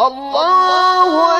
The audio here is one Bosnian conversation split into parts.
الله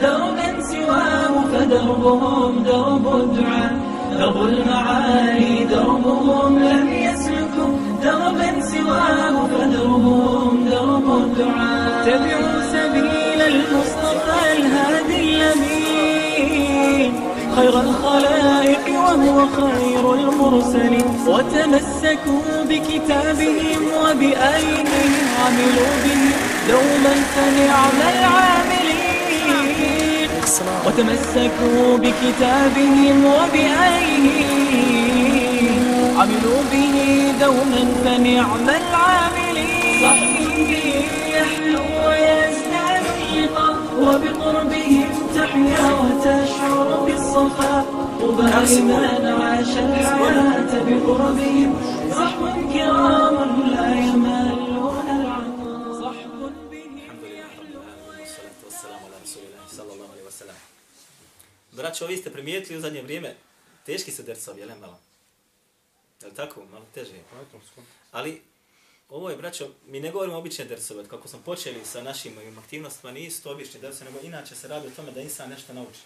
دربا سواه فدربهم درب الدعاء. درب المعالي دربهم لم يسلكوا دربا سواه فدربهم درب الدعاء. تبعوا سبيل المصطفى الهادي الأمين. خير الخلائق وهو خير المرسلين. وتمسكوا بكتابهم وبأيديهم عملوا به دوما فنعم العاملين. وتمسكوا بكتابهم وبأيديهم. عملوا به دوما فنعم العاملين. صحب به يحلو ويزداد اللقاء وبقربهم تحيا وتشعر بالصفاء طوبى لمن عاش الحياة بقربهم. صحب كرام لا يملون Braćo, vi ste primijetili u zadnje vrijeme teški su dersovi, jel malo? Je li tako? Malo teže. Ali ovo je, braćo, mi ne govorimo obične dersove. Kako smo počeli sa našim ovim aktivnostima, nisu to obični dersovi, nego inače se radi o tome da insan nešto nauči.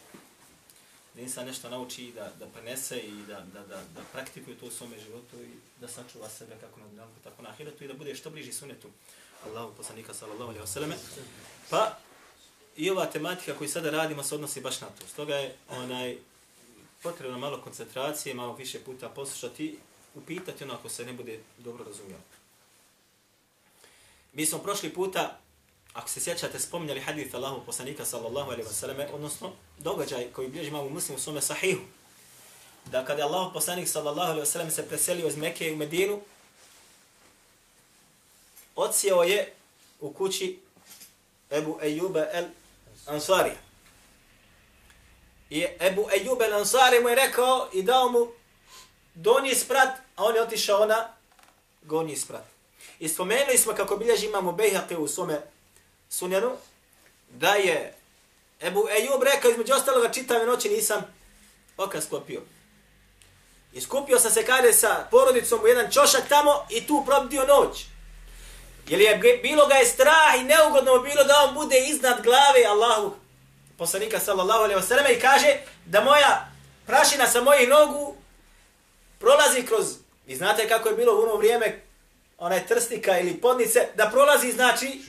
Da insan nešto nauči i da, da prenese i da, da, da, da praktikuje to u svome životu i da sačuva sebe kako na dunjalku, tako na ahiretu i da bude što bliži sunetu Allahu poslanika sallallahu alaihi wasallam. Pa i ova tematika koju sada radimo se odnosi baš na to. Stoga je onaj potrebno malo koncentracije, malo više puta poslušati, upitati ono ako se ne bude dobro razumio. Mi smo prošli puta, ako se sjećate, spominjali hadith Allahu poslanika sallallahu alaihi wasallam, odnosno događaj koji bilježi imamo muslim u svome sahihu. Da kada je Allahu poslanik sallallahu alaihi wasallam se preselio iz Mekke u Medinu, odsjeo je u kući Ebu Ejuba el Ansarija. I Ebu Ejub el Ansari mu je rekao i dao mu donji sprat, a on je otišao na gornji sprat. I spomenuli smo kako bilježi imamo Bejhaqe u svome sunjanu, da je Ebu Ejub rekao između ostaloga čitave noći nisam oka sklopio. I skupio sam se kada sa porodicom u jedan čošak tamo i tu probdio noć. Jer je bilo ga je strah i neugodno bilo da on bude iznad glave Allahu poslanika sallallahu alaihi wasallam i kaže da moja prašina sa mojih nogu prolazi kroz, vi znate kako je bilo u ono vrijeme onaj trstika ili podnice, da prolazi znači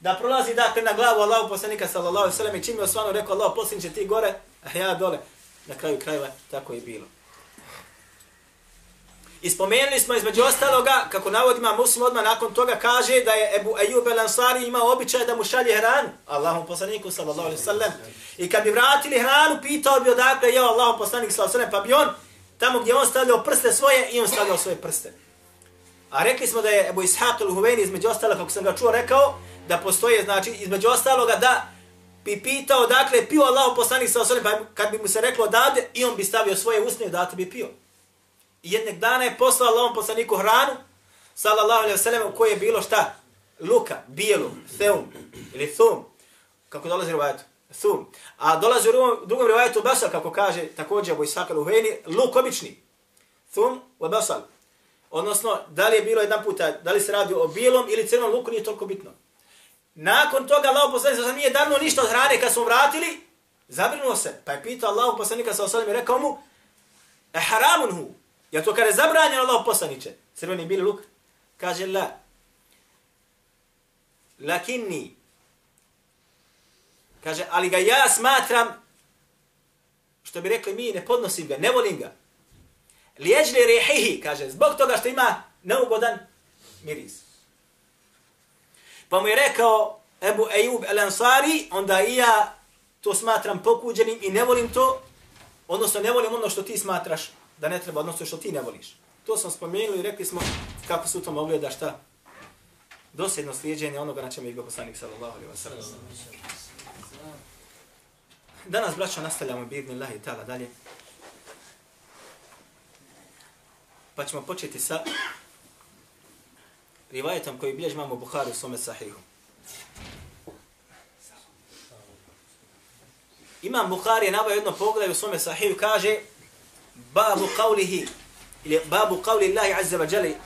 da prolazi dakle na glavu Allahu poslanika sallallahu alaihi wasallam i čim je osvano rekao Allah poslaniče ti gore, a ja dole. Na kraju krajeva tako je bilo. I spomenuli smo između ostaloga, kako navodima muslim odmah nakon toga kaže da je Ebu Ejub el Ansari imao običaj da mu šalje hranu, Allahom poslaniku sallallahu alaihi sallam. I kad bi vratili hranu, pitao bi odakle je Allahom poslanik sallallahu alaihi sallam, pa bi on tamo gdje on stavljao prste svoje i on stavljao svoje prste. A rekli smo da je Ebu Ishaq al-Huveni između ostaloga, kako sam ga čuo, rekao da postoje, znači, između ostaloga da bi pitao dakle pio Allahom poslanik sallallahu alaihi sallam, pa kad bi mu se reklo dade, i on bi stavio svoje usne i date bi pio. I jednog dana je poslao Allahom poslaniku hranu, sallallahu alaihi wasallam, u kojoj je bilo šta? Luka, bijelu, theum, ili thum, kako dolazi rivajetu, thum. A dolazi u drugom, drugom rivajetu basal, kako kaže također Abu Ishaq al-Uheni, luk obični, thum wa basal. Odnosno, da li je bilo jedan puta, da li se radi o bijelom ili crnom luku, nije toliko bitno. Nakon toga Allah poslanik sa nije davno ništa od hrane kad smo vratili, zabrinuo se, pa je pitao Allah poslanika sa osalim i rekao mu, e haramun hu, Ja to kada je zabranjeno Allah poslaniće, crveni bili luk, kaže la. Lakinni. Kaže, ali ga ja smatram, što bi rekli mi, ne podnosim ga, ne volim ga. Lijeđli rehihi, kaže, zbog toga što ima neugodan miris. Pa mu je rekao Ebu Ejub El Ansari, onda i ja to smatram pokuđenim i ne volim to, odnosno ne volim ono što ti smatraš da ne treba, odnosno što ti ne voliš. To smo spomenuli i rekli smo kako su to mogli da šta dosljedno slijedženje onoga na čemu je bio poslanik sallallahu alaihi wa sallam. Danas, braćo, nastavljamo bidni Allah i ta'ala dalje. Pa ćemo početi sa rivajetom koji bilježi imamo Buhari u svome sahihu. Imam Buhari je nabao jedno pogledaj u svome sahihu, kaže babu qavlihi, ili babu qavli Allahi azza wa jali,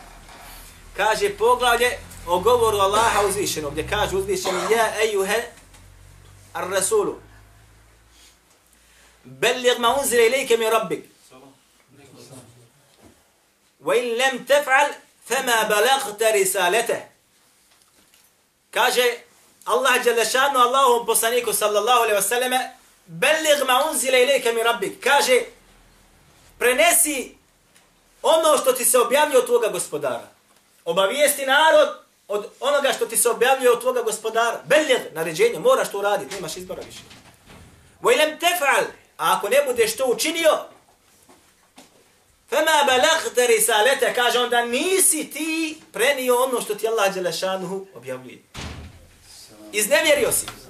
kaže poglavlje o govoru Allaha uzvišenog, gdje kaže uzvišeno, ja ejuhe ar rasulu, bellig ma unzile ilike mi rabbik, wa in lem tef'al, fema balagta risalete. Kaže Allah Đelešanu Allahom poslaniku sallallahu alaihi wasallam, bellig ma unzile ilike mi rabbik. Kaže, prenesi ono što ti se objavljuje od tvoga gospodara. Obavijesti narod od onoga što ti se objavljuje od tvoga gospodara. Beljer, naređenje, moraš to uraditi, nemaš izbora više. Wa tef'al, a ako ne budeš to učinio, Fema balagta risalete, kaže onda nisi ti prenio ono što ti Allah Đelešanuhu objavljuje. Iznevjerio si.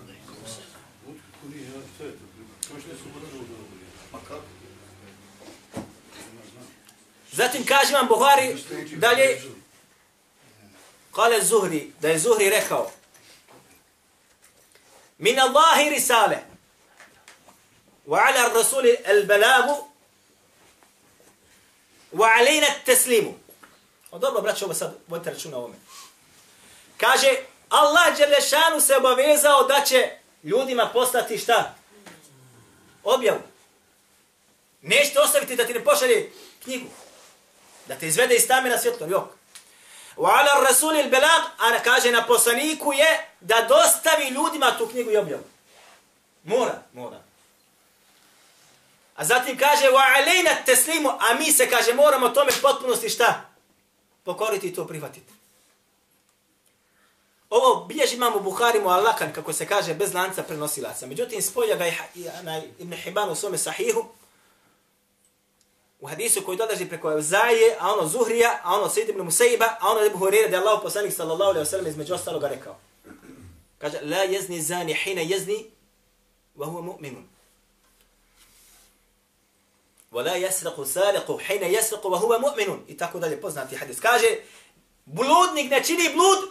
Zatim kaže vam Buhari dalje, kale Zuhri, da je Zuhri rekao, min Allahi risale, wa ala rasuli al balagu, wa alejna teslimu. O dobro, braćo, ovo sad vodite računa ovome. Kaže, Allah Đelešanu se obavezao da će ljudima postati šta? Objavu. Nećete ostaviti da ti ne pošalje knjigu. Da te izvede iz tame na svjetlo, jok. Wa ala rasul il belag, a kaže na poslaniku je da dostavi ljudima tu knjigu i objavu. Mora, mora. A zatim kaže wa alejna teslimu, a mi se kaže moramo tome potpunosti šta? Pokoriti i to prihvatiti. Ovo bilježi imamo Buhari mu Allakan, kako se kaže, bez lanca prenosilaca. Međutim, spolja ga je Ibn Hibban u svome sahihu, u hadisu koji dolazi preko Evzaje, a ono Zuhrija, a ono Sejid ibn Musaiba, a ono Ebu Hurere, da je Allah poslanik sallallahu alaihi wa sallam između ostaloga rekao. Kaže, la jezni zani hina jezni, wa huwa mu'minun. ولا يسرق سارق حين يسرق وهو مؤمن i tako dalje poznati hadis kaže bludnik ne čini blud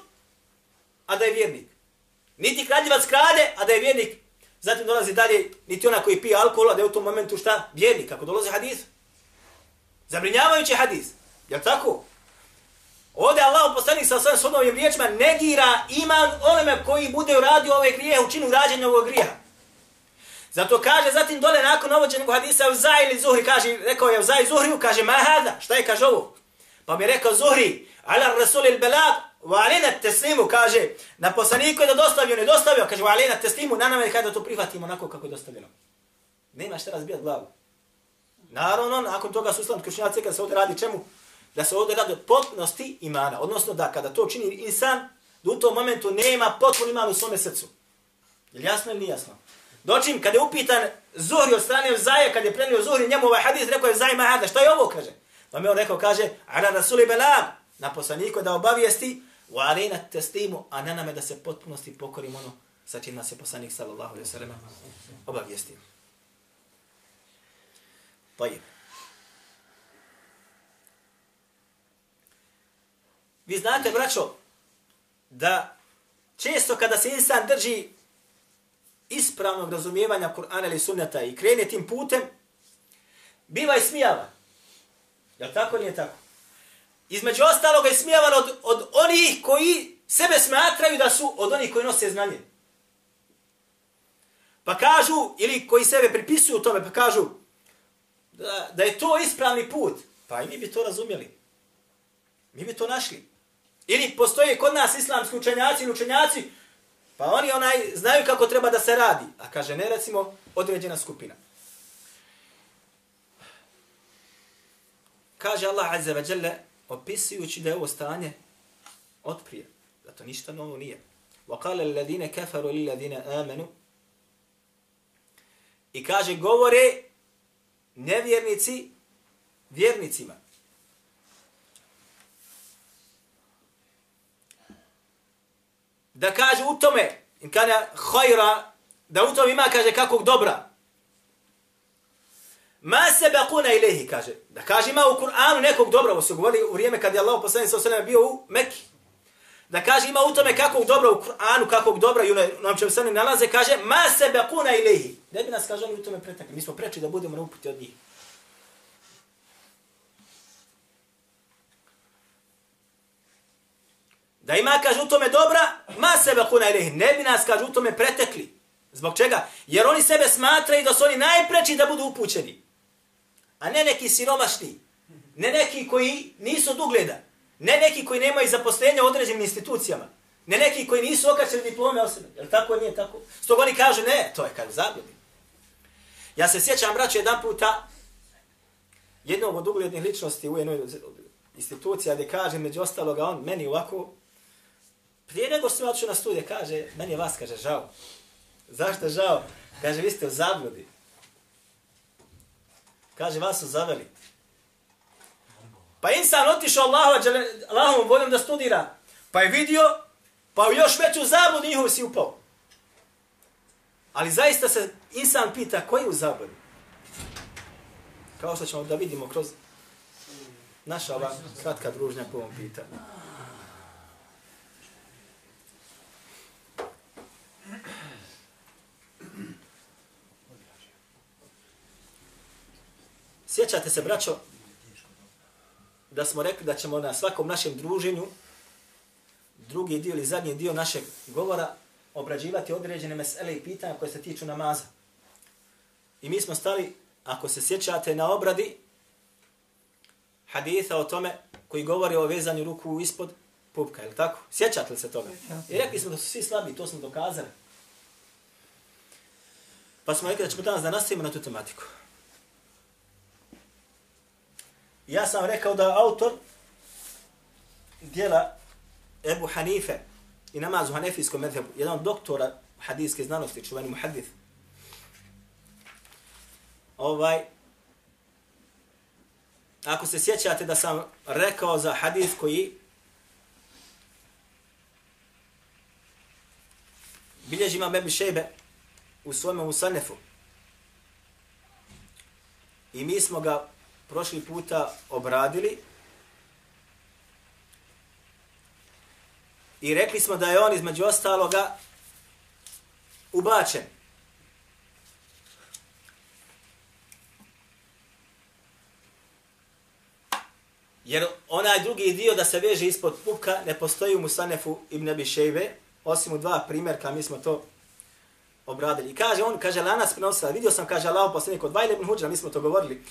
a da je vjernik niti kradljivac krade a da je vjernik zatim dolazi dalje niti ona koji pije alkohol a da je u tom momentu šta vjernik kako dolazi hadis zabrinjavajući hadis je tako Ovdje Allah poslanik sa svojim sudovim riječima negira iman onome koji bude uradio ove grije, učinu rađenja ovog grija. Zato kaže zatim dole nakon navođenog hadisa u ili Zuhri, kaže, rekao je u Zaj Zuhriju, kaže, ma hada, šta je kaže ovo? Pa mi je rekao Zuhri, ala rasul il belag, wa alina teslimu, kaže, na poslaniku je da dostavio, ne dostavio, kaže, wa alina teslimu, na nama je kada to prihvatimo onako kako je dostavljeno. Nema šta razbijat glavu. Naravno, nakon toga su islam kršnjaci, kada se ovdje radi čemu? Da se ovdje radi potpunosti imana. Odnosno da kada to čini insan, da u tom momentu nema potpun iman u svome srcu. Je jasno ili nije jasno? Dočim, kada je upitan Zuhri od strane Zaje, kada je prenio Zuhri njemu ovaj hadis, rekao je Zaj Mahada, šta je ovo, kaže? Pa mi on rekao, kaže, ala rasuli belam, na poslaniku da obavijesti, u alina testimu, a ne name da se potpunosti pokorimo ono sa čim nas je poslanik sallallahu alaihi sallam obavijestio. Tajib. Vi znate, braćo, da često kada se insan drži ispravnog razumijevanja Kur'ana ili sunnata i krene tim putem, biva i smijava. Je tako ili je tako? Između ostaloga je smijavan od, od onih koji sebe smatraju da su od onih koji nose znanje. Pa kažu, ili koji sebe pripisuju tome, pa kažu da, da je to ispravni put. Pa i mi bi to razumjeli. Mi bi to našli. Ili postoje kod nas islamski učenjaci ili učenjaci Pa oni onaj znaju kako treba da se radi. A kaže, ne recimo, određena skupina. Kaže Allah Azza wa Jalla, opisujući da je ovo stanje od prije. Da to ništa novo nije. وَقَالَ الَّذِينَ كَفَرُوا لِلَّذِينَ آمَنُوا I kaže, govore nevjernici vjernicima. da kaže u tome, in kana hajra, da u tome ima, kaže, kakvog dobra. Ma se bakuna ilehi, kaže. Da kaže, ima u Kur'anu nekog dobra, ovo su govorili u vrijeme kad je Allah poslani sa bio u Mekki. Da kaže, ima u tome kakvog dobra u Kur'anu, kakvog dobra i u nam će se nalaze, kaže, ma sebe kuna ilehi. Ne bi nas, kaže, oni u tome pretekli. Mi smo preči da budemo na uputi od njih. Da ima, kaže, u tome dobra, ma sebe kuna ilihi. ne bi nas, kaže, u tome pretekli. Zbog čega? Jer oni sebe smatraju da su oni najpreči da budu upućeni. A ne neki siromašni. Ne neki koji nisu dugleda. Ne neki koji nemaju zaposlenja u određenim institucijama. Ne neki koji nisu okačili diplome o sebe. Jel tako nije tako? Sto oni kažu, ne, to je kad zabludi. Ja se sjećam, braću, jedan puta jednog od uglednih ličnosti u jednoj institucija gdje kaže, među ostaloga, on meni ovako Prije nego što sam na studije, kaže, meni je vas, kaže, žao. Zašto žao? Kaže, vi ste u zabludi. Kaže, vas su zaveli. Pa insan otišao Allahu, Allahovom voljom da studira. Pa je vidio, pa u još veću zabudu njihov si upao. Ali zaista se insan pita, koji je u zabudu. Kao što ćemo da vidimo kroz naša ova kratka družnja po ovom pitanju. Sjećate se, braćo, da smo rekli da ćemo na svakom našem druženju drugi dio ili zadnji dio našeg govora obrađivati određene mesele i pitanja koje se tiču namaza. I mi smo stali, ako se sjećate, na obradi haditha o tome koji govori o vezanju ruku ispod pupka, je li tako? Sjećate li se toga? I rekli smo da su svi slabi, to smo dokazali. Pa smo rekli da ćemo danas da nastavimo na tu tematiku. Ja sam rekao da autor dijela Ebu Hanife i namazu hanefijskom medhebu, jedan od doktora hadijske znanosti, čuveni muhadith, ovaj, ako se sjećate da sam rekao za hadith koji bilježi imam Ebu Šejbe u svome musanefu. I mi smo ga prošli puta obradili i rekli smo da je on između ostaloga ubačen. Jer onaj drugi dio da se veže ispod puka ne postoji u Musanefu ibn Abi Shejbe, osim u dva primjerka, mi smo to obradili. I kaže on, kaže, lanas prenosila, vidio sam, kaže, Allah poslanik od Vajle ibn Huđra, mi smo to govorili,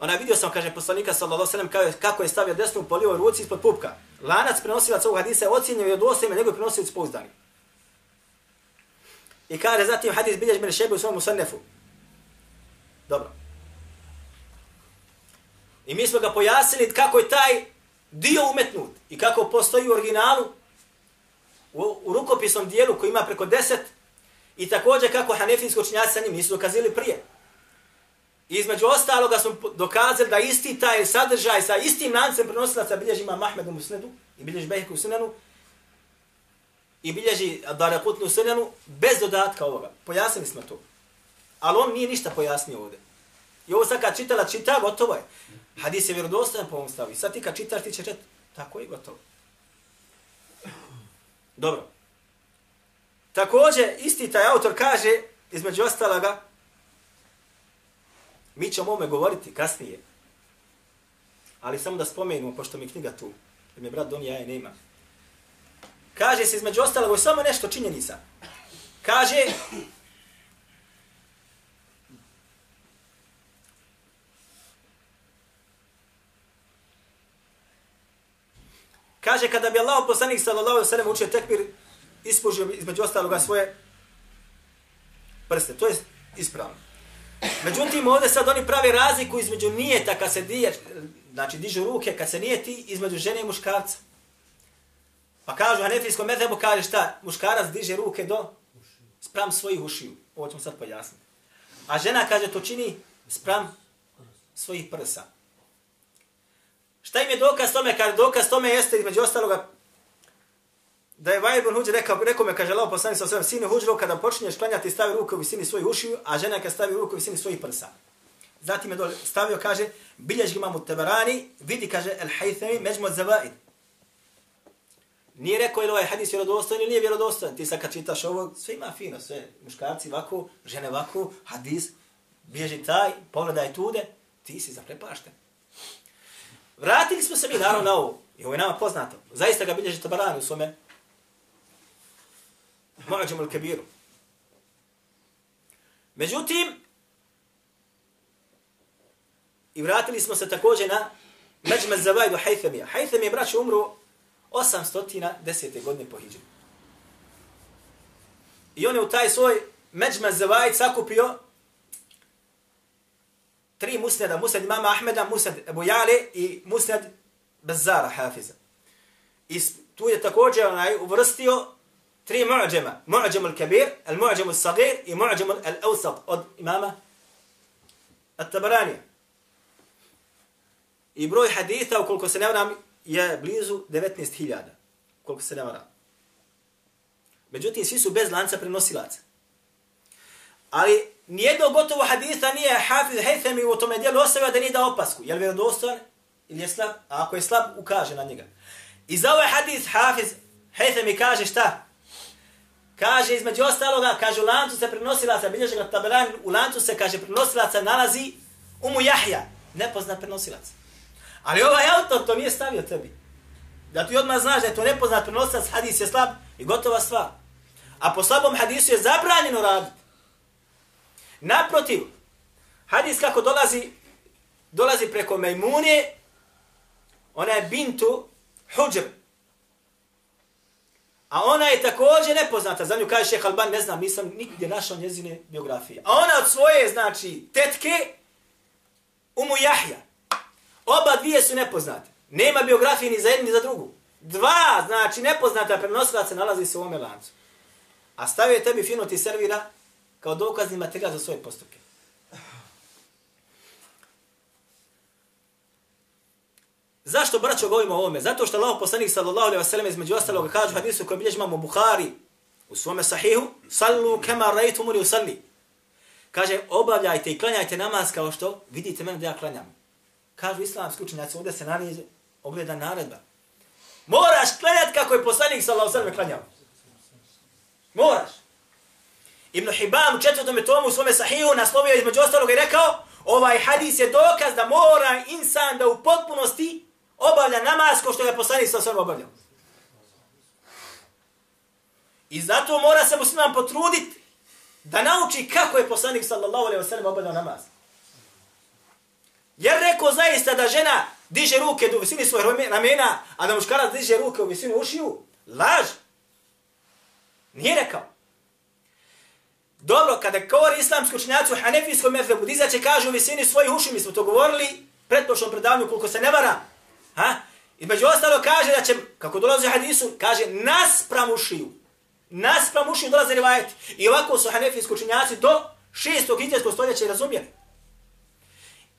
Ona vidio sam, kaže poslanika sallallahu alejhi ve sellem kako je stavio desnu po lijevoj ruci ispod pupka. Lanac prenosilaca ovog hadisa je ocjenjen i odostojno nego prenosilac pouzdani. I kaže zatim hadis bilježi mene Šebe u svom musannefu. Dobro. I mi smo ga pojasnili kako je taj dio umetnut i kako postoji u originalu u, u rukopisnom dijelu koji ima preko deset i također kako hanefijski učinjaci sa njim nisu dokazili prije. I između ostaloga smo dokazali da isti taj sadržaj sa istim lancem prenosilaca bilježi Imam Ahmed u Musnedu i bilježi Behek u Sunanu i bilježi Darakutni u Sunanu bez dodatka ovoga. Pojasnili smo to. Ali on nije ništa pojasnio ovdje. I ovo sad kad čitala čita, gotovo je. Hadis je vjerodostajan po ovom stavu. I sad ti kad čitaš, ti će čet, tako je gotovo. Dobro. Također, isti taj autor kaže, između ostaloga, Mi ćemo o ome govoriti kasnije. Ali samo da spomenemo, pošto mi knjiga tu, jer mi brat Don ja je nema. Kaže se između ostalog, samo nešto činjenica. Kaže, Kaže, kada bi Allah poslanik sallallahu alaihi sallam učio tekbir, ispužio između ostaloga svoje prste. To je ispravno. Međutim, ovdje sad oni pravi razliku između nijeta kad se dije, znači dižu ruke kad se nijeti između žene i muškarca. Pa kažu Hanefijskom medhebu, kaže šta, muškarac diže ruke do spram svojih ušiju. Ovo ćemo sad pojasniti. A žena kaže to čini spram svojih prsa. Šta im je dokaz tome? Kaže dokaz tome jeste između ostaloga da je Vajibun Huđer rekao, rekao me, kaže lao poslani sa svojom, sine Huđero, kada počinješ klanjati, stavi ruke u visini svojih ušiju, a žena kada stavi ruke u visini svojih prsa. Zatim je dole stavio, kaže, bilješ ga imam u Tebarani, vidi, kaže, el hajthemi međmo zavaid. Nije rekao ili ovaj hadis vjerodostojan ili nije vjerodostojan. Ti sad kad čitaš ovo, sve ima fino, sve muškarci ovako, žene ovako, hadis, bježi taj, pogledaj tude, ti si zaprepašten. Vratili smo se mi naravno na ovo. I ovo je nama poznato. Zaista ga bilježi Tabarani u svome Mu'ađemu al-Kabiru. Međutim, i vratili smo se također na Međme Zavajdu Hajthamija. Hajtham je braću umru 810. godine po Hidžu. I on je u taj svoj Međme Zavajd sakupio tri musneda, musned imama Ahmeda, musned Ebu Jale i musned Bezara Hafiza. I tu je također onaj uvrstio tri mu'ađema. Mu'đem al-Kabir, al-Mu'đem al-Sagir i Mu'đem al-Awsat od imama At-Tabaranija. I broj haditha, ukoliko se ne varam, je blizu 19.000. Koliko se ne varam. Međutim, svi su bez lanca prenosilaca. Ali nijedno gotovo haditha nije Hafiz Haythami u tome dijelu ostavio da nije da opasku. Je li vjerodostojan ili je slab? A ako je slab, ukaže na njega. I za ovaj hadith Hafiz Haythami kaže šta? Kaže između ostaloga, kaže u lancu se prenosilaca, bilježe ga tabelan, u lancu se, kaže, prenosilaca nalazi Umu Jahja, nepoznat prenosilac. Ali ovaj autor to nije stavio tebi. Da ti odmah znaš da je to nepoznat prenosilac, hadis je slab i gotova stvar. A po slabom hadisu je zabranjeno raditi. Naprotiv, hadis kako dolazi, dolazi preko Mejmunije, ona je bintu Huđr, A ona je također nepoznata. Za nju kaže šeha Alban, ne znam, nisam nigdje našao njezine biografije. A ona od svoje, znači, tetke, Umu Jahja. Oba dvije su nepoznate. Nema biografije ni za jednu ni za drugu. Dva, znači, nepoznata prenosilaca nalazi se u ome lancu. A stavio je tebi fino ti servira kao dokazni materijal za svoje postupke. Zašto braćo govorimo o ovome? Zato što Allah poslanik sallallahu alejhi ve sellem između ostalog kaže hadisu koji bilježi imamo Buhari u svome sahihu sallu kama ra'aytumuni usalli. Kaže obavljajte i klanjajte namaz kao što vidite mene da ja klanjam. Kažu islamski učenjaci ovdje se nalazi ogleda naredba. Moraš klanjati kako je poslanik sallallahu alejhi ve sellem klanjao. Moraš. Ibn Hibam u četvrtom tomu u svome sahihu naslovio između ostalog i rekao ovaj hadis je dokaz da mora insan da u potpunosti obavlja namaz ko što ga poslanik sa sve obavljao. I zato mora se musliman potruditi da nauči kako je poslanik sallallahu alaihi ve sellem obavljao namaz. Jer rekao zaista da žena diže ruke do visini svoje ramena, a da muškarac diže ruke u visinu ušiju, laž. Nije rekao. Dobro, kada govori islamsku učenjacu hanefijskom mefebu, dizaće kaže u visini svojih ušiju, mi smo to govorili, pretpošlom predavanju koliko se ne varam, Ha? I među ostalo kaže da će, kako dolazi hadisu, kaže nas pramušiju. Nas pramušiju dolaze rivajeti. I ovako su hanefijski učinjaci do šestog hiđarskog stoljeća razumijeli.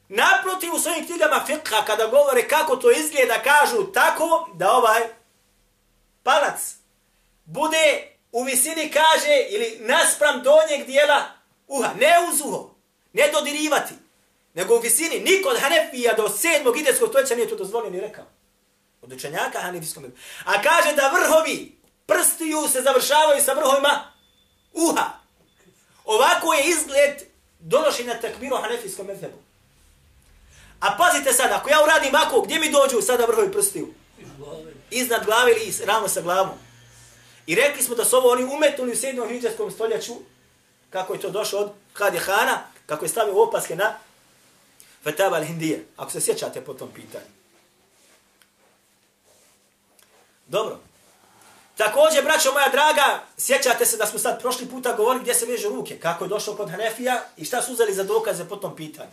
Naprotiv u svojim knjigama fiqha, kada govore kako to izgleda, kažu tako da ovaj palac bude u visini, kaže, ili naspram donjeg dijela uha, ne uz uho, ne dodirivati, nego u visini. Niko od Hanefija do sedmog ideskog stoljeća nije to dozvolio ni rekao. Od učenjaka Hanefijskom. A kaže da vrhovi prstiju se završavaju sa vrhovima uha. Ovako je izgled donošenja takbiru Hanefijskom medhebu. A pazite sad, ako ja uradim ako, gdje mi dođu sada vrhovi prstiju? Iznad glave ili ravno sa glavom. I rekli smo da su ovo oni umetnuli u 7. hiđarskom stoljeću, kako je to došlo od Kadihana, kako je stavio opaske na Fatava al-Hindija, ako se sjećate po tom pitanju. Dobro. Također, braćo moja draga, sjećate se da smo sad prošli puta govorili gdje se vežu ruke, kako je došao kod Hanefija i šta su uzeli za dokaze po tom pitanju.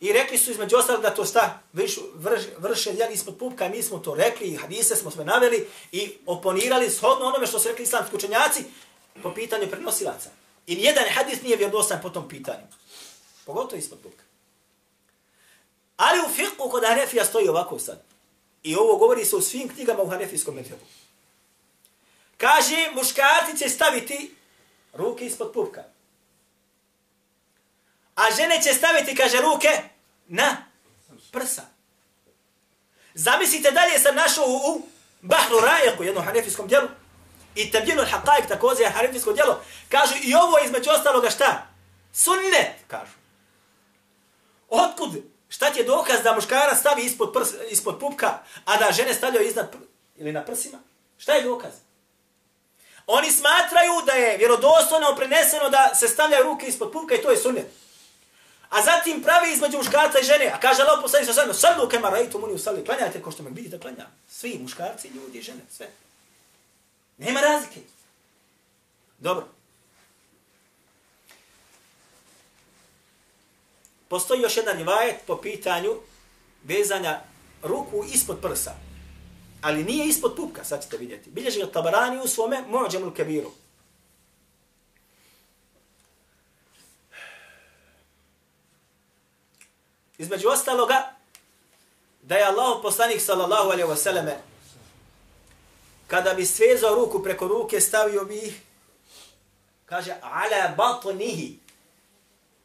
I rekli su između ostalog da to sta vrš, vrš, vrše jeli ispod pupka mi smo to rekli i hadise smo sve naveli i oponirali shodno onome što su rekli islamski učenjaci po pitanju prenosilaca. I nijedan hadis nije vjerodostan po tom pitanju. Pogotovo ispod pupka. Ali u fiqhu kod Hanefija stoji ovako sad. I ovo govori se u svim knjigama u Hanefijskom medhebu. Kaže, muškarci će staviti ruke ispod pupka. A žene će staviti, kaže, ruke na prsa. Zamislite dalje sam našao u, u Bahru Rajeku, jednom hanefijskom dijelu, i tabjinu al-haqaik također je hanefijsko dijelo, kažu i ovo između ostaloga šta? Sunnet, kažu. Otkud? Šta ti je dokaz da muškara stavi ispod, prs, ispod pupka, a da žene stavljaju iznad pr ili na prsima? Šta je dokaz? Oni smatraju da je vjerodostojno preneseno da se stavljaju ruke ispod pupka i to je sunnet. A zatim pravi između muškarca i žene. A kaže Allah poslanik sa sallam, sallu kema rajtu muni usalli. Klanjajte ko što me vidite klanja. Svi muškarci, ljudi žene, sve. Nema razlike. Dobro. Postoji još jedan rivajet po pitanju vezanja ruku ispod prsa. Ali nije ispod pupka, sad ćete vidjeti. Bilježi ga Tabarani u svome Mu'đamul Kebiru. Između ostaloga, da je Allah poslanik sallallahu alaihi wa sallame, kada bi svezao ruku preko ruke, stavio bi ih, kaže, ala batnihi.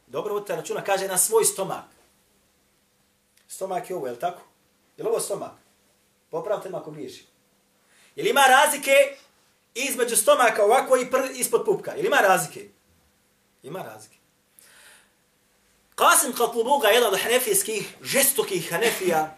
Dobro vodite računa, kaže, na svoj stomak. Stomak je ovo, je li tako? Je li ovo stomak? Popravite me ako griješi. Je li ima razlike između stomaka ovako i pr ispod pupka? Je li ima razlike? Ima razlike. Qasim Qatlubuga, jedan od hanefijskih, žestokih hanefija,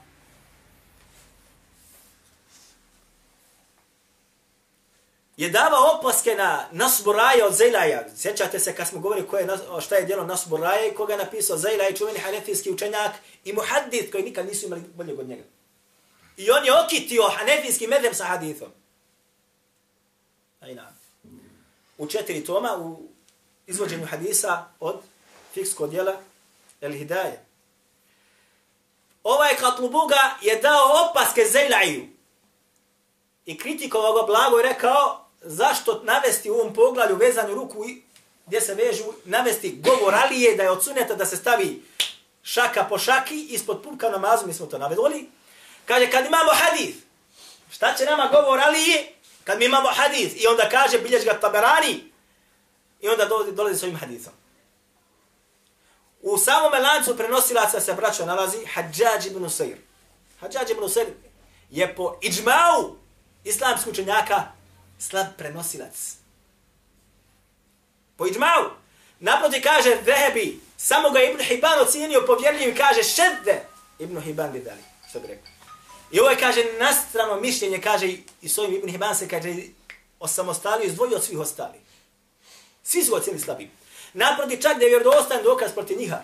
je davao opaske na Nasburaja od Zejlaja. Sjećate se kad smo govorili koje, šta je djelo Nasburaja i koga je napisao Zejlaj, čuveni hanefijski učenjak i muhaddit koji nikad nisu imali bolje od njega. I on je okitio hanefijski medhem sa hadithom. Ajna. U četiri toma u izvođenju hadisa od fikskog djela El Hidaje. Ovaj Katlubuga je dao opaske Zejlaju. I kritikovao ga blago i rekao zašto navesti u ovom poglavlju vezanju ruku i gdje se vežu, navesti govor Alije da je od suneta da se stavi šaka po šaki ispod pupka namazu, mi smo to navedoli. Kaže, kad imamo hadith, šta će nama govor Alije? Kad mi imamo hadith i onda kaže, bilješ ga taberani i onda dolazi, dolazi s ovim hadithom. U samom lancu prenosilaca se braćo nalazi Hadžađ ibn Usair. Hadžađ ibn Usair je po iđmau islamskog učenjaka slab prenosilac. Po iđmau. Naproti kaže Vehebi, samo ga Ibn Hibban ocijenio povjerljivim, kaže šedde Ibn Hibban bi dali, što bi rekao. I ovo je, kaže, nastrano mišljenje, kaže, i s ovim Ibn Hibban se, kaže, osamostalio, izdvojio od svih ostalih. Svi su ocijeni slabi. Naproti čak da je vjerodostan dokaz protiv njiha.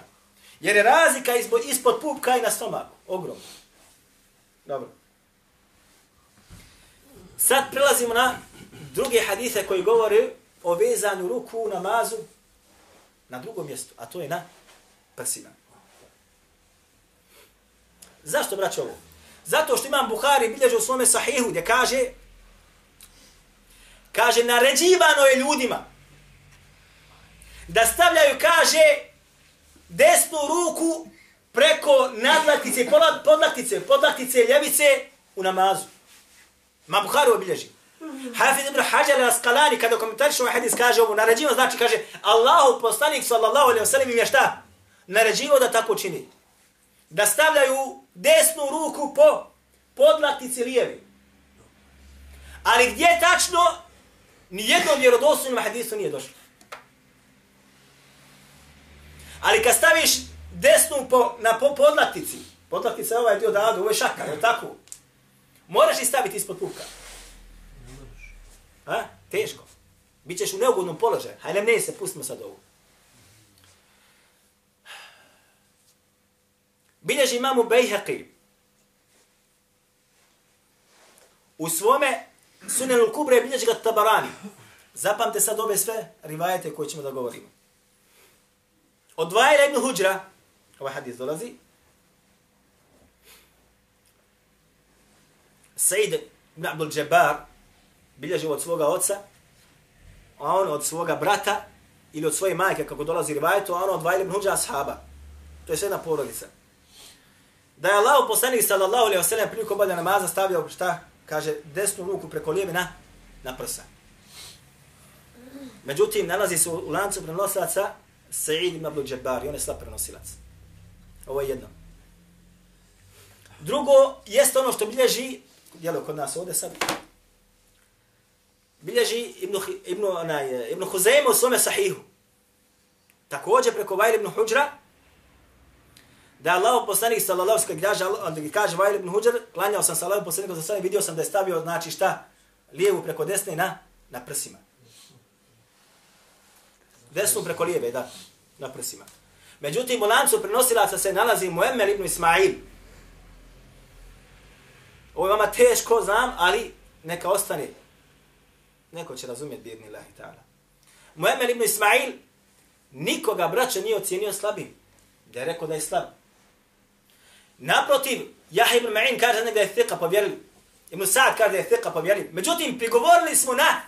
Jer je razlika ispod, ispod pupka i na stomaku. Ogromno. Dobro. Sad prelazimo na druge hadise koji govore o vezanju ruku u namazu na drugom mjestu, a to je na prsima. Zašto, braćo, ovo? Zato što imam Buhari bilježe u svome sahihu gdje kaže kaže naređivano je ljudima da stavljaju, kaže, desnu ruku preko nadlaktice, podlaktice, podlaktice ljevice u namazu. Ma Buhari obilježi. Hafiz ibn Hajar al-Asqalani kada komentariše ovaj hadis kaže ovo, naređivo znači kaže Allahu poslanik sallallahu alejhi ve sellem im je šta? Naređivo da tako čini. Da stavljaju desnu ruku po podlaktici lijevi. Ali gdje tačno ni jednom vjerodostojnom hadisu nije došlo. Ali kad staviš desnu po, na po, podlaktici, podlaktica je ovaj dio da ovo je šaka, je tako? Moraš i staviti ispod puka. A? Teško. Bićeš u neugodnom položaju. Hajde, ne se, pustimo sad ovo. Bilježi imamu Bejhaqi. U svome sunenu kubre bilježi ga tabarani. Zapamte sad ove sve rivajete koje ćemo da govorimo. Od Vajla ibn Huđra, ovaj hadis dolazi, Said ibn Abdul Jabbar bilježi od svoga oca, a on od svoga brata ili od svoje majke, kako dolazi rivajetu, a on od Vajlim ibn ashaba. To je sve jedna porodica. Da je Allah poslanik sallallahu alaihi wa sallam prilikom obavlja namaza stavljao šta? Kaže desnu ruku preko lijeve na, na prsa. Međutim, nalazi se u lancu prenosilaca Sa'id ibn Abdul Jabbar i on je slab prenosilac. Ovo je jedno. Drugo, jeste ono što bilježi, djelo kod nas ovdje sad, bilježi Ibn, Ibn, onaj, Ibn Huzeyma u svome sahihu. Također preko Vajl ibn Huđra, da je Allah poslanik sallallahu alejhi ve sellem kaže kaže Vajl ibn Huđr, klanjao sam sallallahu poslaniku sallallahu vidio sam da je stavio znači šta lijevu preko desne na na prsima. Desnu preko lijeve, da, na prsima. Međutim, u lancu prenosilaca se nalazi Muemmer ibn Ismail. Ovo je vama teško, znam, ali neka ostane. Neko će razumjeti bjedni Allah i ta'ala. Muhammed ibn Ismail nikoga braća nije ocijenio slabim. Da je rekao da je slab. Naprotiv, Jahe ibn Ma'in kaže da je thika povjerili. Ibn Sa'ad kaže da je thika povjerili. Međutim, prigovorili smo na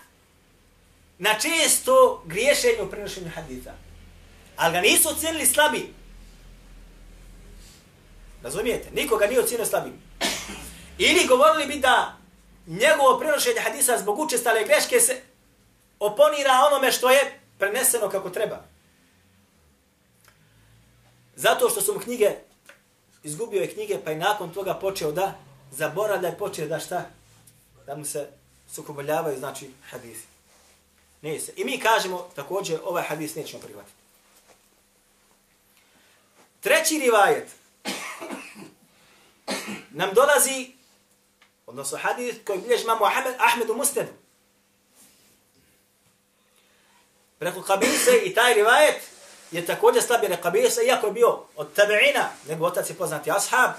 na često griješenje u prenošenju haditha. Ali ga nisu ocijenili slabi. Razumijete? Nikoga nije ocijenio slabim. Ili govorili bi da njegovo prenošenje hadisa zbog učestale greške se oponira onome što je preneseno kako treba. Zato što su mu knjige, izgubio je knjige, pa i nakon toga počeo da zaboravlja i počeo da šta? Da mu se sukoboljavaju, znači, hadisi. Ne se. I mi kažemo, također, ovaj hadis nećemo prihvatiti. Treći rivajet nam dolazi, odnosno hadis koji bilježi imamo Ahmed, Ahmedu Musnedu. Preko Kabise i taj rivajet je također slabije na Kabisa, iako je bio od tabeina, nego otac je poznati ashab,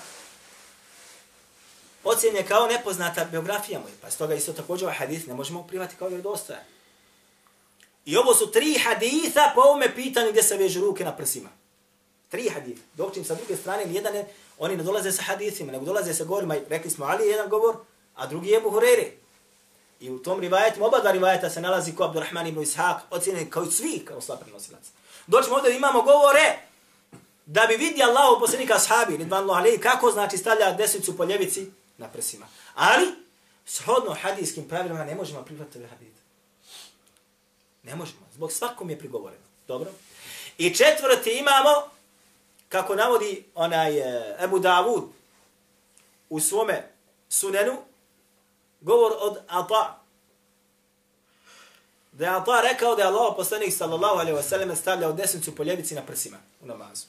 ocjen je kao nepoznata biografija mu. pa s toga isto također ovaj hadis ne možemo privati kao vjerodostojan. I ovo su tri haditha po ovome pitanju gdje se vežu ruke na prsima. Tri haditha. Dok čim sa druge strane, jedan je, oni ne dolaze sa hadithima, nego dolaze sa govorima. Rekli smo Ali jedan govor, a drugi je Buhurere. I u tom rivajetima, oba dva rivajeta se nalazi ko Abdurrahman ibn Ishaq, ocjenjen kao i svi kao slab prenosilac. Doćemo ovdje imamo govore da bi vidi Allahu posljednika ashabi, ridvan Allah, kako znači stavlja desnicu po ljevici na prsima. Ali, shodno hadijskim pravilima ne možemo prihvatiti ove hadite. Ne možemo. Zbog svakom je prigovoreno. Dobro. I četvrti imamo, kako navodi onaj eh, Ebu Davud u svome sunenu, govor od Ata. Da je Ata rekao da je Allah poslanik sallallahu alaihi wasallam stavljao desnicu po ljevici na prsima u namazu.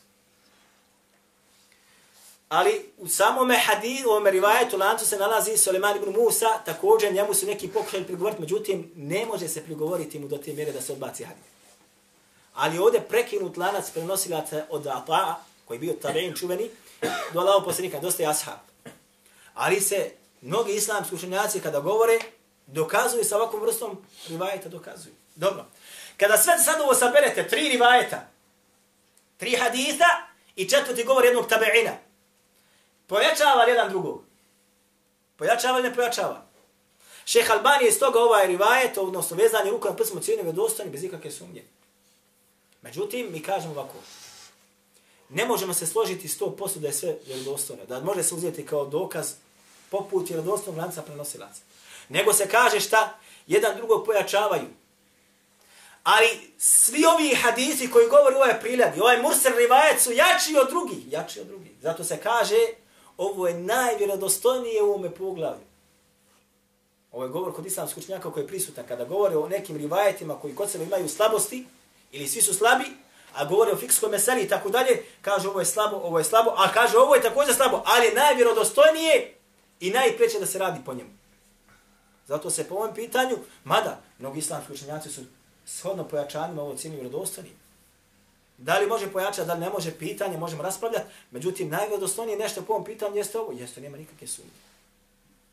Ali u samome hadidu, u ovome rivajetu, lancu se nalazi Suleman ibn Musa, također njemu su neki pokušali prigovoriti, međutim, ne može se prigovoriti mu do te mjere da se odbaci hadid. Ali ovdje prekinut lanac prenosilaca od Ata'a, koji je bio tabein čuveni, do Allaho posljednika, dosta je ashab. Ali se mnogi islamski učenjaci kada govore, dokazuju sa ovakvom vrstom rivajeta, dokazuju. Dobro. Kada sve sad ovo saberete, tri rivajeta, tri haditha i četvrti govor jednog tabeina, Pojačava li jedan drugog? Pojačava li ne pojačava? Šeh Albani je stoga ovaj rivajet, odnosno vezanje rukom prsmo cijene vjedostojni bez ikakve sumnje. Međutim, mi kažemo ovako. Ne možemo se složiti s to posto da je sve vjerodostojno. Da može se uzeti kao dokaz poput vjerodostojnog lanca prenosilaca. Nego se kaže šta? Jedan drugog pojačavaju. Ali svi ovi hadisi koji govori ovaj priljad i ovaj mursel rivajet su jači od drugih. Jači od drugih. Zato se kaže ovo je najvjerodostojnije u ovome poglavlju. Ovo je govor kod islamskog učenjaka koji je prisutan. Kada govore o nekim rivajetima koji kod sebe imaju slabosti, ili svi su slabi, a govori o fikskoj meseli i tako dalje, kaže ovo je slabo, ovo je slabo, a kaže ovo je također slabo, ali je najvjerodostojnije i najpreće da se radi po njemu. Zato se po ovom pitanju, mada mnogi islamski učenjaci su shodno pojačanima ovo cijeni vjerodostojni. Da li može pojačati, da li ne može, pitanje, možemo raspravljati. Međutim, najvjerodostojnije nešto po ovom pitanju jeste ovo. Jeste, nema nikakve sumnje.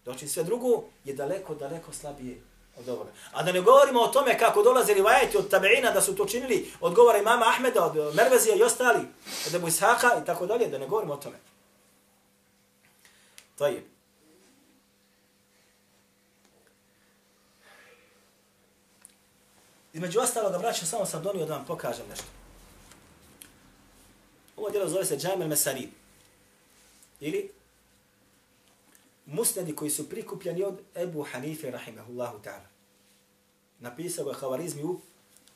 Doći sve drugo je daleko, daleko slabije od ovoga. A da ne govorimo o tome kako dolaze rivajeti od tabeina da su to činili od govora imama Ahmeda, od Mervezija i ostali, od Ebu Ishaqa i tako dalje, da ne govorimo o tome. To je. Između ostaloga, braća, samo sam donio da vam pokažem nešto. Ovo djelo zove se Džamel Mesarid. Ili musnedi koji su prikupljeni od Ebu Hanife, rahimahullahu ta'ala. Napisao ga Havarizmi u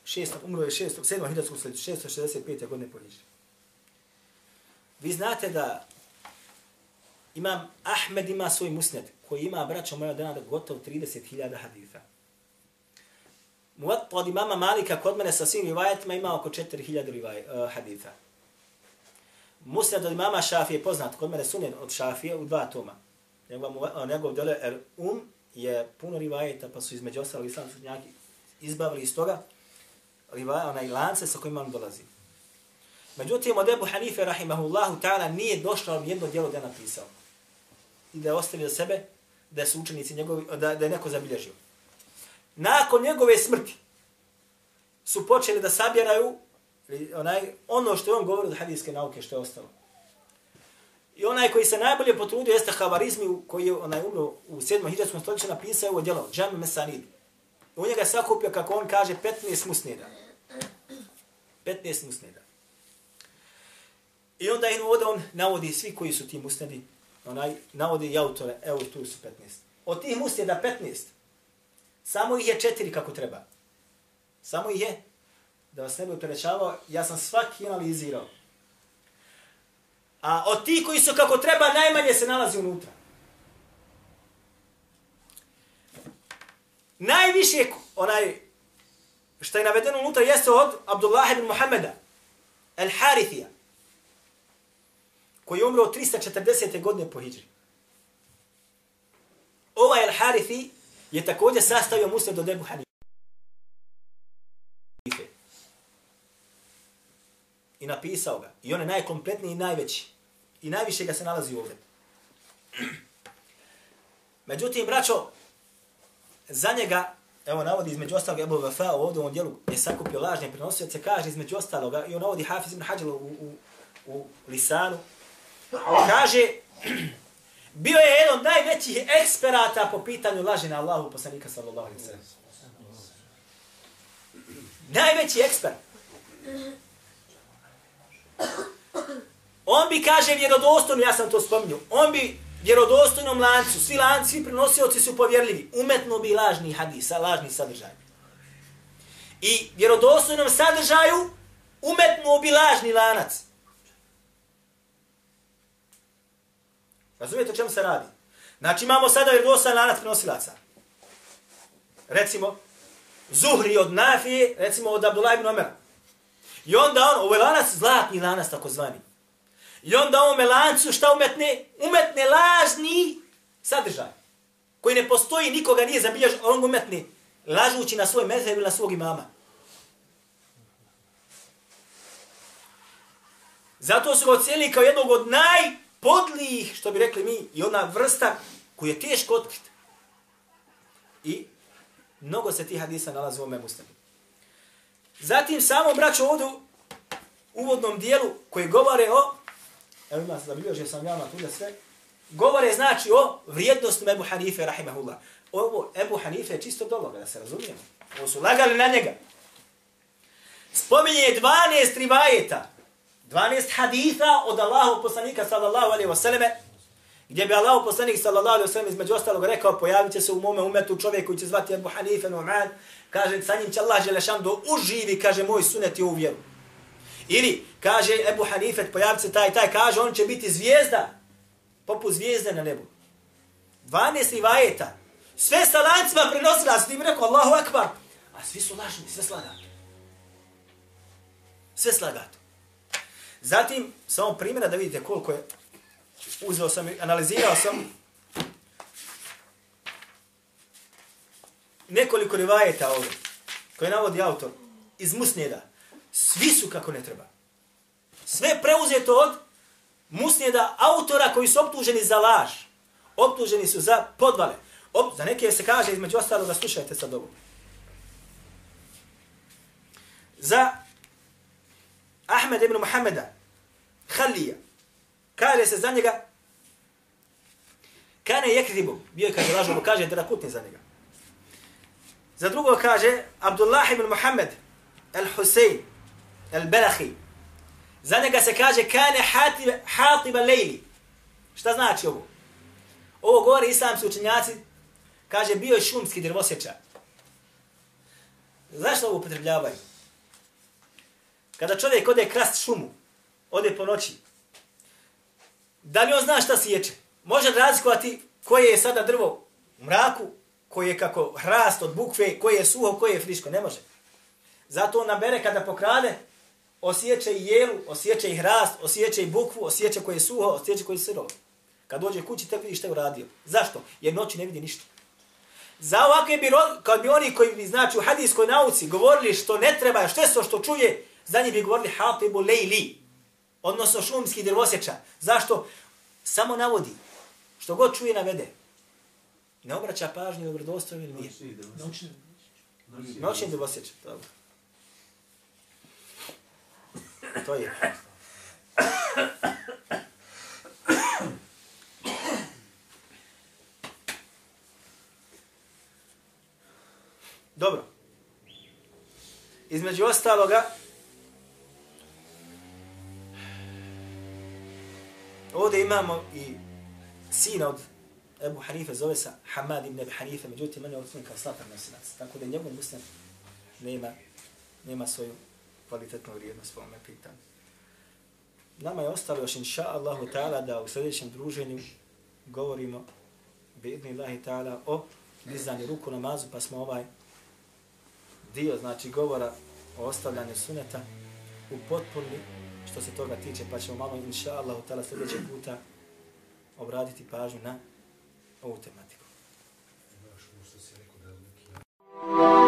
6. umro je šestom, sedmom hiljadskog sljedeću, 665. godine po Hidžri. Vi znate da Imam Ahmed ima svoj musned, koji ima, braćo moja, dana da gotov 30.000 haditha. Muat od imama Malika kod mene sa svim rivajetima ima oko 4000 rivaj, uh, haditha. Musned od imama Šafije je poznat, kod mene sunen od Šafije u dva toma. Njegov, njegov dole er um je puno rivajeta, pa su između ostalog islamski učenjaki izbavili iz toga rivaj, onaj lance sa kojima on dolazi. Međutim, od Ebu Hanife, rahimahullahu ta'ala, nije došlo jedno djelo da je napisao. I da je ostavio sebe, da su učenici njegovi, da, da je neko zabilježio. Nakon njegove smrti su počeli da sabjeraju onaj, ono što je on govorio od hadijske nauke što je ostalo. I onaj koji se najbolje potrudio jeste Havarizmi koji je onaj umro u 7. hiđarskom stoljeću napisao ovo djelo, Džami Mesanid. U njega sakupio, kako on kaže, 15 musneda. 15 musneda. I onda in ovdje on navodi svi koji su ti musnedi, onaj, navodi i autore, evo tu su 15. Od tih musneda 15, samo ih je četiri kako treba. Samo ih je, da vas ne bi opterećavao, ja sam svaki analizirao. A od tih koji su kako treba, najmanje se nalazi unutra. Najviše onaj što je navedeno unutra jeste od Abdullah ibn Muhammeda, al-Harithija, koji je umro 340. godine po Hidri. Ovaj al-Harithi je također sastavio muslim do Debu Hanife. I napisao ga. I on je najkompletniji i najveći. I najviše ga se nalazi ovdje. Međutim, braćo, za njega, evo navodi između ostalog Ebu Vafa ovdje u ovom dijelu je sakupio lažne prenosioce, kaže između ostaloga, i on navodi Hafiz ibn Hađalo u, u, u Lisanu, kaže, bio je jedan od najvećih eksperata po pitanju laži na Allahu poslanika sallallahu alaihi sallam. Najveći ekspert. On bi, kaže, vjerodostojno, ja sam to spominio, on bi vjerodostojnom lancu, svi lanci, svi prenosioci su povjerljivi, umetno bi lažni hadis, lažni sadržaj. I vjerodostojnom sadržaju umetno bi lažni lanac. Razumijete o čemu se radi? Znači imamo sada vjerodostojan lanac prenosilaca. Recimo, Zuhri od Nafije, recimo od Abdullah ibn Omera. I onda on, ovo je lanac, zlatni lanac takozvani. I onda ovome lancu šta umetne? Umetne lažni sadržaj. Koji ne postoji, nikoga nije zabilježen, on umetne lažući na svoj mezheb ili na svog imama. Zato su ga ocijeli kao jednog od najpodlijih, što bi rekli mi, i ona vrsta koju je teško otkriti. I mnogo se tih hadisa nalazi u ovome muslimi. Zatim samo braćo ovdje u uvodnom dijelu koji govore o evo ima zabilježio sam javno tu sve, govore znači o vrijednosti Ebu Hanife, rahimahullah. Ovo Ebu Hanife je čisto dologa, da se razumijemo. Ovo su lagali na njega. Spominje 12 rivajeta, 12 haditha od Allahu poslanika sallallahu alaihi wasallam, gdje bi Allahu poslanik sallallahu alaihi wasallam između ostalog rekao, pojavit će se u mome umetu čovjek koji će zvati Ebu Hanife, Nu'man, kaže, sa njim će Allah želešan do uživi, kaže, moj sunet je u vjeru. Ili, kaže Ebu Hanifet, pojavit se taj, taj, kaže, on će biti zvijezda, poput zvijezde na nebu. 12 rivajeta. Sve sa lancima prenosila, s tim rekao, Allahu akbar. A svi su lažni, sve slagato. Sve slagato. Zatim, samo primjera da vidite koliko je, uzeo sam i analizirao sam nekoliko rivajeta ovdje, koje navodi autor, iz Musnjeda. Svi su kako ne treba. Sve preuzeto od musnjeda autora koji su optuženi za laž. Optuženi su za podvale. Op, za neke se kaže između ostalo, da slušajte sad ovo. Za Ahmed ibn Muhammeda, Halija, kaže se za njega, kane jekribu, bio je kaže lažno, kaže da kutni za njega. Za drugo kaže Abdullah ibn Muhammed, al-Husein, al-Belahi. Za njega se kaže kane hatiba lejli. Šta znači ovo? Ovo govori islamski učenjaci, kaže bio je šumski drvosječar. Zašto ovo upotrebljavaju? Kada čovjek ode krast šumu, ode po noći, da li on zna šta sjeće? Može razlikovati koje je sada drvo u mraku, koje je kako hrast od bukve, koje je suho, koje je friško. Ne može. Zato on nabere kada pokrade, osjeća i jelu, osjeća i hrast, osjeća i bukvu, osjeća koje je suho, osjeća koje je sirovo. Kad dođe kući, tek vidi šta je uradio. Zašto? Jer noći ne vidi ništa. Za ovakve bi, kad bi oni koji bi, znači, u hadijskoj nauci govorili što ne treba, što je to što čuje, za njih bi govorili hatibu lejli, odnosno šumski drvosječa. Zašto? Samo navodi. Što god čuje, navede. Ne obraća pažnju na vrdostojno ili nije. Noćni drvosječa. Dobro. To je. Dobro. Između ostaloga, ovdje imamo i sina od Ebu Hanife, zove se Hamad ibn Ebu Hanife, međutim, on je odsunijen kao slatar nosinac, tako da njegov muslim nema, nema svoju kvalitetno vrijednost po ovome pitanju. Nama je ostalo još inša Allahu ta'ala da u sljedećem druženju govorimo bi Allahi ta'ala o dizanju ruku namazu, pa smo ovaj dio, znači govora o ostavljanju suneta u potpuni što se toga tiče, pa ćemo malo inša Allahu ta'ala sljedećeg puta obraditi pažnju na ovu tematiku. Thank you.